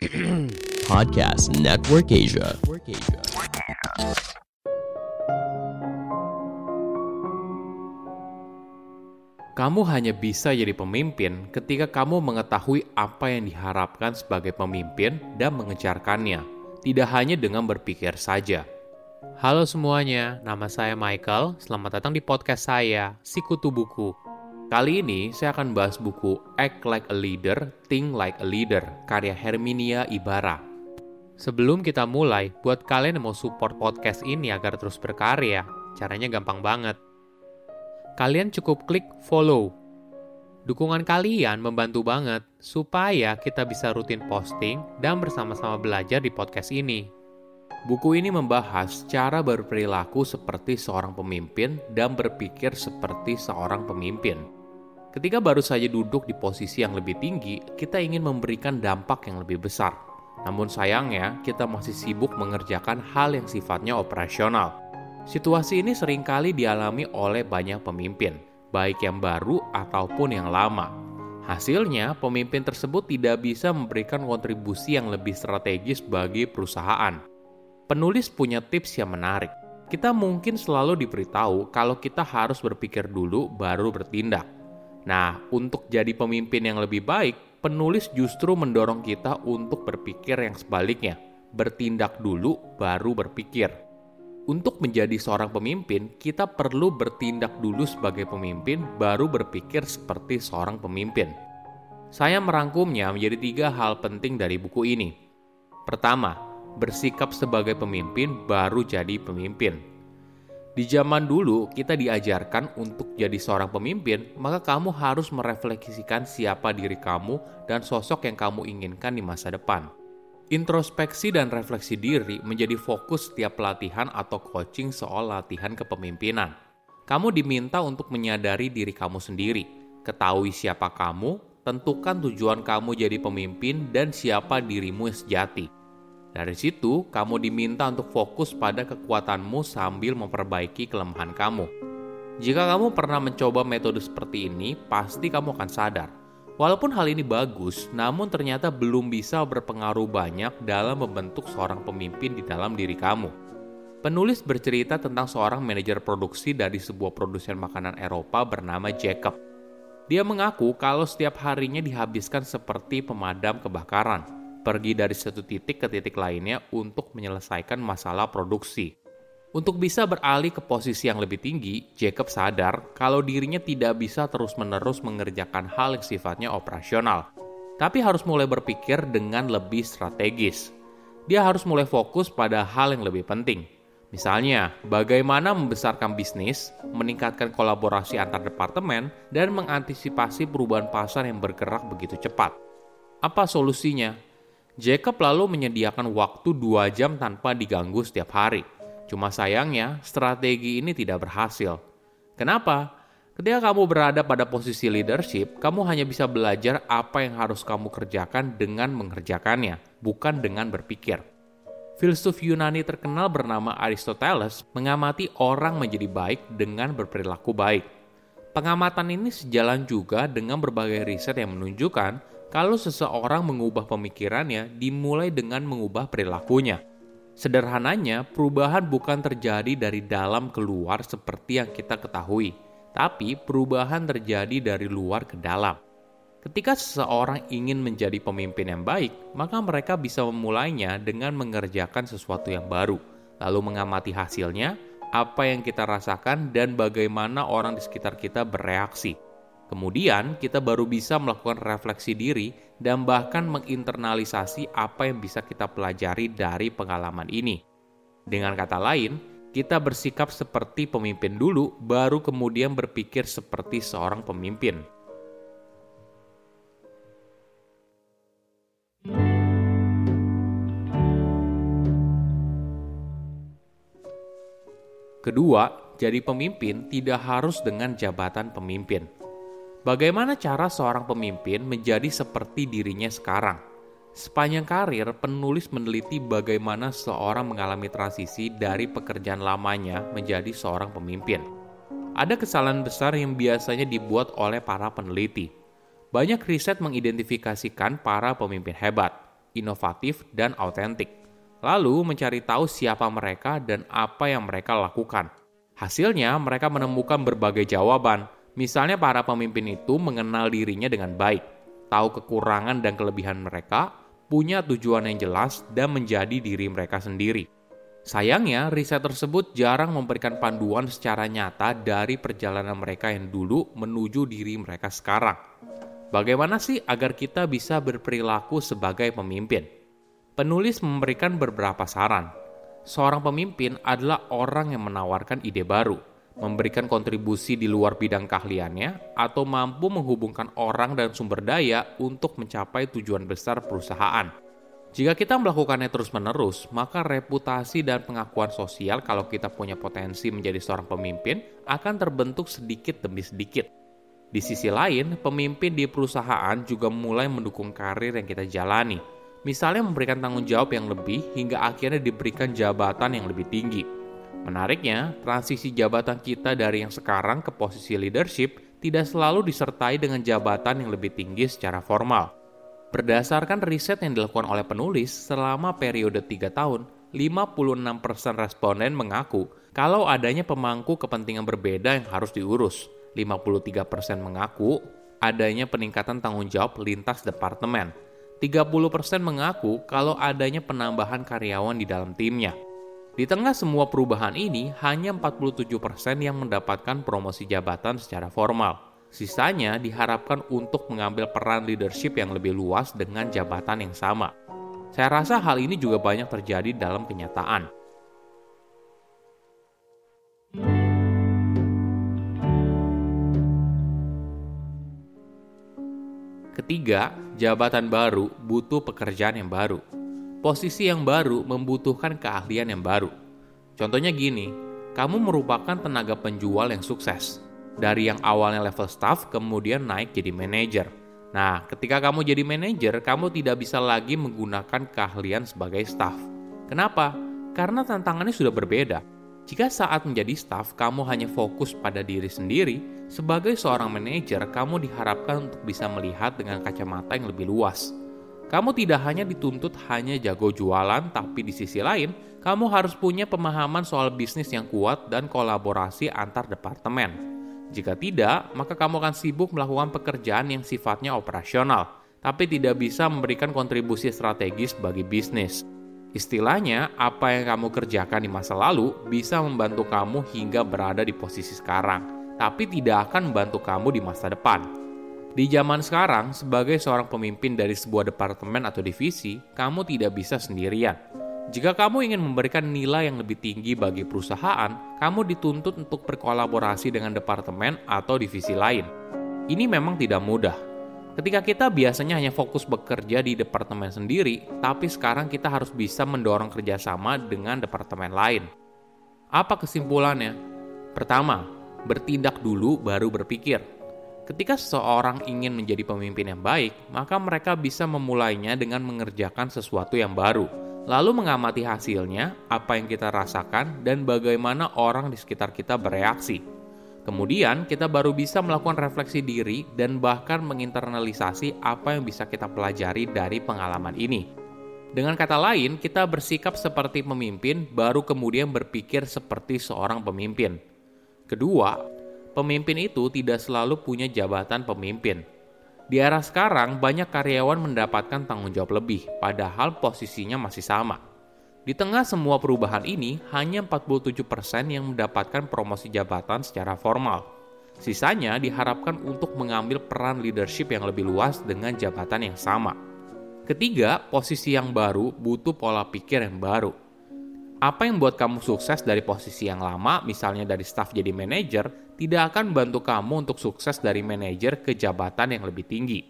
Podcast Network Asia. Kamu hanya bisa jadi pemimpin ketika kamu mengetahui apa yang diharapkan sebagai pemimpin dan mengejarkannya, tidak hanya dengan berpikir saja. Halo semuanya, nama saya Michael. Selamat datang di podcast saya, Sikutu Buku. Kali ini saya akan bahas buku Act Like a Leader, Think Like a Leader, karya Herminia Ibarra. Sebelum kita mulai, buat kalian yang mau support podcast ini agar terus berkarya, caranya gampang banget kalian cukup klik follow. Dukungan kalian membantu banget supaya kita bisa rutin posting dan bersama-sama belajar di podcast ini. Buku ini membahas cara berperilaku seperti seorang pemimpin dan berpikir seperti seorang pemimpin. Ketika baru saja duduk di posisi yang lebih tinggi, kita ingin memberikan dampak yang lebih besar. Namun sayangnya, kita masih sibuk mengerjakan hal yang sifatnya operasional Situasi ini sering kali dialami oleh banyak pemimpin, baik yang baru ataupun yang lama. Hasilnya, pemimpin tersebut tidak bisa memberikan kontribusi yang lebih strategis bagi perusahaan. Penulis punya tips yang menarik. Kita mungkin selalu diberitahu kalau kita harus berpikir dulu baru bertindak. Nah, untuk jadi pemimpin yang lebih baik, penulis justru mendorong kita untuk berpikir yang sebaliknya, bertindak dulu baru berpikir. Untuk menjadi seorang pemimpin, kita perlu bertindak dulu sebagai pemimpin, baru berpikir seperti seorang pemimpin. Saya merangkumnya menjadi tiga hal penting dari buku ini. Pertama, bersikap sebagai pemimpin baru jadi pemimpin. Di zaman dulu, kita diajarkan untuk jadi seorang pemimpin, maka kamu harus merefleksikan siapa diri kamu dan sosok yang kamu inginkan di masa depan. Introspeksi dan refleksi diri menjadi fokus setiap pelatihan atau coaching soal latihan kepemimpinan. Kamu diminta untuk menyadari diri kamu sendiri, ketahui siapa kamu, tentukan tujuan kamu jadi pemimpin dan siapa dirimu sejati. Dari situ, kamu diminta untuk fokus pada kekuatanmu sambil memperbaiki kelemahan kamu. Jika kamu pernah mencoba metode seperti ini, pasti kamu akan sadar Walaupun hal ini bagus, namun ternyata belum bisa berpengaruh banyak dalam membentuk seorang pemimpin di dalam diri kamu. Penulis bercerita tentang seorang manajer produksi dari sebuah produsen makanan Eropa bernama Jacob. Dia mengaku kalau setiap harinya dihabiskan seperti pemadam kebakaran, pergi dari satu titik ke titik lainnya untuk menyelesaikan masalah produksi. Untuk bisa beralih ke posisi yang lebih tinggi, Jacob sadar kalau dirinya tidak bisa terus-menerus mengerjakan hal yang sifatnya operasional, tapi harus mulai berpikir dengan lebih strategis. Dia harus mulai fokus pada hal yang lebih penting. Misalnya, bagaimana membesarkan bisnis, meningkatkan kolaborasi antar departemen, dan mengantisipasi perubahan pasar yang bergerak begitu cepat. Apa solusinya? Jacob lalu menyediakan waktu dua jam tanpa diganggu setiap hari – Cuma sayangnya, strategi ini tidak berhasil. Kenapa? Ketika kamu berada pada posisi leadership, kamu hanya bisa belajar apa yang harus kamu kerjakan dengan mengerjakannya, bukan dengan berpikir. Filsuf Yunani terkenal bernama Aristoteles mengamati orang menjadi baik dengan berperilaku baik. Pengamatan ini sejalan juga dengan berbagai riset yang menunjukkan kalau seseorang mengubah pemikirannya dimulai dengan mengubah perilakunya. Sederhananya, perubahan bukan terjadi dari dalam keluar seperti yang kita ketahui, tapi perubahan terjadi dari luar ke dalam. Ketika seseorang ingin menjadi pemimpin yang baik, maka mereka bisa memulainya dengan mengerjakan sesuatu yang baru, lalu mengamati hasilnya, apa yang kita rasakan, dan bagaimana orang di sekitar kita bereaksi. Kemudian, kita baru bisa melakukan refleksi diri dan bahkan menginternalisasi apa yang bisa kita pelajari dari pengalaman ini. Dengan kata lain, kita bersikap seperti pemimpin dulu, baru kemudian berpikir seperti seorang pemimpin. Kedua, jadi pemimpin tidak harus dengan jabatan pemimpin Bagaimana cara seorang pemimpin menjadi seperti dirinya sekarang? Sepanjang karir, penulis meneliti bagaimana seorang mengalami transisi dari pekerjaan lamanya menjadi seorang pemimpin. Ada kesalahan besar yang biasanya dibuat oleh para peneliti. Banyak riset mengidentifikasikan para pemimpin hebat, inovatif, dan autentik. Lalu mencari tahu siapa mereka dan apa yang mereka lakukan. Hasilnya, mereka menemukan berbagai jawaban. Misalnya para pemimpin itu mengenal dirinya dengan baik, tahu kekurangan dan kelebihan mereka, punya tujuan yang jelas, dan menjadi diri mereka sendiri. Sayangnya, riset tersebut jarang memberikan panduan secara nyata dari perjalanan mereka yang dulu menuju diri mereka sekarang. Bagaimana sih agar kita bisa berperilaku sebagai pemimpin? Penulis memberikan beberapa saran. Seorang pemimpin adalah orang yang menawarkan ide baru, memberikan kontribusi di luar bidang keahliannya, atau mampu menghubungkan orang dan sumber daya untuk mencapai tujuan besar perusahaan. Jika kita melakukannya terus-menerus, maka reputasi dan pengakuan sosial kalau kita punya potensi menjadi seorang pemimpin akan terbentuk sedikit demi sedikit. Di sisi lain, pemimpin di perusahaan juga mulai mendukung karir yang kita jalani. Misalnya memberikan tanggung jawab yang lebih hingga akhirnya diberikan jabatan yang lebih tinggi. Menariknya, transisi jabatan kita dari yang sekarang ke posisi leadership tidak selalu disertai dengan jabatan yang lebih tinggi secara formal. Berdasarkan riset yang dilakukan oleh penulis selama periode 3 tahun, 56% responden mengaku kalau adanya pemangku kepentingan berbeda yang harus diurus. 53% mengaku adanya peningkatan tanggung jawab lintas departemen. 30% mengaku kalau adanya penambahan karyawan di dalam timnya. Di tengah semua perubahan ini, hanya 47% yang mendapatkan promosi jabatan secara formal. Sisanya diharapkan untuk mengambil peran leadership yang lebih luas dengan jabatan yang sama. Saya rasa hal ini juga banyak terjadi dalam kenyataan. Ketiga, jabatan baru butuh pekerjaan yang baru. Posisi yang baru membutuhkan keahlian yang baru. Contohnya gini, kamu merupakan tenaga penjual yang sukses dari yang awalnya level staff kemudian naik jadi manajer. Nah, ketika kamu jadi manajer, kamu tidak bisa lagi menggunakan keahlian sebagai staff. Kenapa? Karena tantangannya sudah berbeda. Jika saat menjadi staff kamu hanya fokus pada diri sendiri, sebagai seorang manajer kamu diharapkan untuk bisa melihat dengan kacamata yang lebih luas. Kamu tidak hanya dituntut hanya jago jualan, tapi di sisi lain, kamu harus punya pemahaman soal bisnis yang kuat dan kolaborasi antar departemen. Jika tidak, maka kamu akan sibuk melakukan pekerjaan yang sifatnya operasional, tapi tidak bisa memberikan kontribusi strategis bagi bisnis. Istilahnya, apa yang kamu kerjakan di masa lalu bisa membantu kamu hingga berada di posisi sekarang, tapi tidak akan membantu kamu di masa depan. Di zaman sekarang, sebagai seorang pemimpin dari sebuah departemen atau divisi, kamu tidak bisa sendirian jika kamu ingin memberikan nilai yang lebih tinggi bagi perusahaan, kamu dituntut untuk berkolaborasi dengan departemen atau divisi lain. Ini memang tidak mudah. Ketika kita biasanya hanya fokus bekerja di departemen sendiri, tapi sekarang kita harus bisa mendorong kerjasama dengan departemen lain. Apa kesimpulannya? Pertama, bertindak dulu baru berpikir. Ketika seseorang ingin menjadi pemimpin yang baik, maka mereka bisa memulainya dengan mengerjakan sesuatu yang baru lalu mengamati hasilnya, apa yang kita rasakan, dan bagaimana orang di sekitar kita bereaksi. Kemudian, kita baru bisa melakukan refleksi diri dan bahkan menginternalisasi apa yang bisa kita pelajari dari pengalaman ini. Dengan kata lain, kita bersikap seperti pemimpin, baru kemudian berpikir seperti seorang pemimpin. Kedua, pemimpin itu tidak selalu punya jabatan pemimpin di era sekarang, banyak karyawan mendapatkan tanggung jawab lebih, padahal posisinya masih sama. Di tengah semua perubahan ini, hanya 47% yang mendapatkan promosi jabatan secara formal. Sisanya diharapkan untuk mengambil peran leadership yang lebih luas dengan jabatan yang sama. Ketiga, posisi yang baru butuh pola pikir yang baru. Apa yang membuat kamu sukses dari posisi yang lama, misalnya dari staff jadi manajer, tidak akan membantu kamu untuk sukses dari manajer ke jabatan yang lebih tinggi.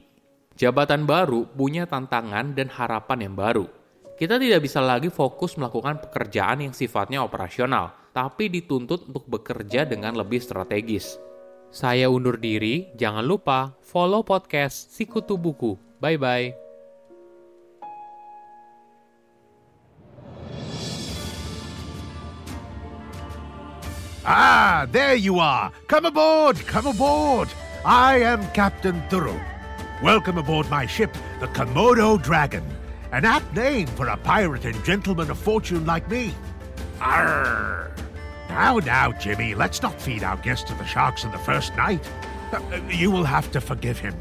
Jabatan baru punya tantangan dan harapan yang baru. Kita tidak bisa lagi fokus melakukan pekerjaan yang sifatnya operasional, tapi dituntut untuk bekerja dengan lebih strategis. Saya undur diri, jangan lupa follow podcast Sikutu Buku. Bye-bye. Ah, there you are. Come aboard, come aboard. I am Captain Thurl. Welcome aboard my ship, the Komodo Dragon. An apt name for a pirate and gentleman of fortune like me. Arr! Now, now, Jimmy, let's not feed our guest to the sharks on the first night. Uh, you will have to forgive him.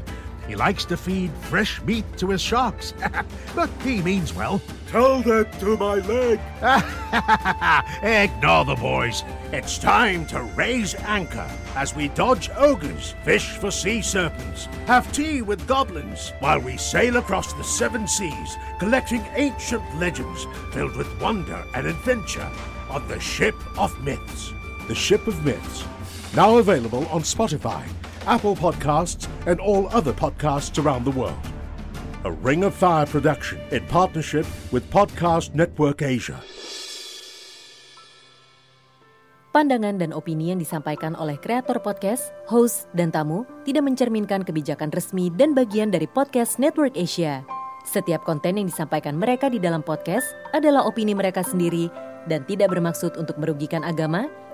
He likes to feed fresh meat to his sharks, but he means well. Tell that to my leg. Ignore the boys. It's time to raise anchor as we dodge ogres, fish for sea serpents, have tea with goblins, while we sail across the seven seas, collecting ancient legends filled with wonder and adventure on the Ship of Myths. The Ship of Myths, now available on Spotify, Apple Podcasts, and all other podcasts around the world. A Ring of Fire production in partnership with Podcast Network Asia. Pandangan dan opini yang disampaikan oleh kreator podcast, host, dan tamu tidak mencerminkan kebijakan resmi dan bagian dari Podcast Network Asia. Setiap konten yang disampaikan mereka di dalam podcast adalah opini mereka sendiri dan tidak bermaksud untuk merugikan agama,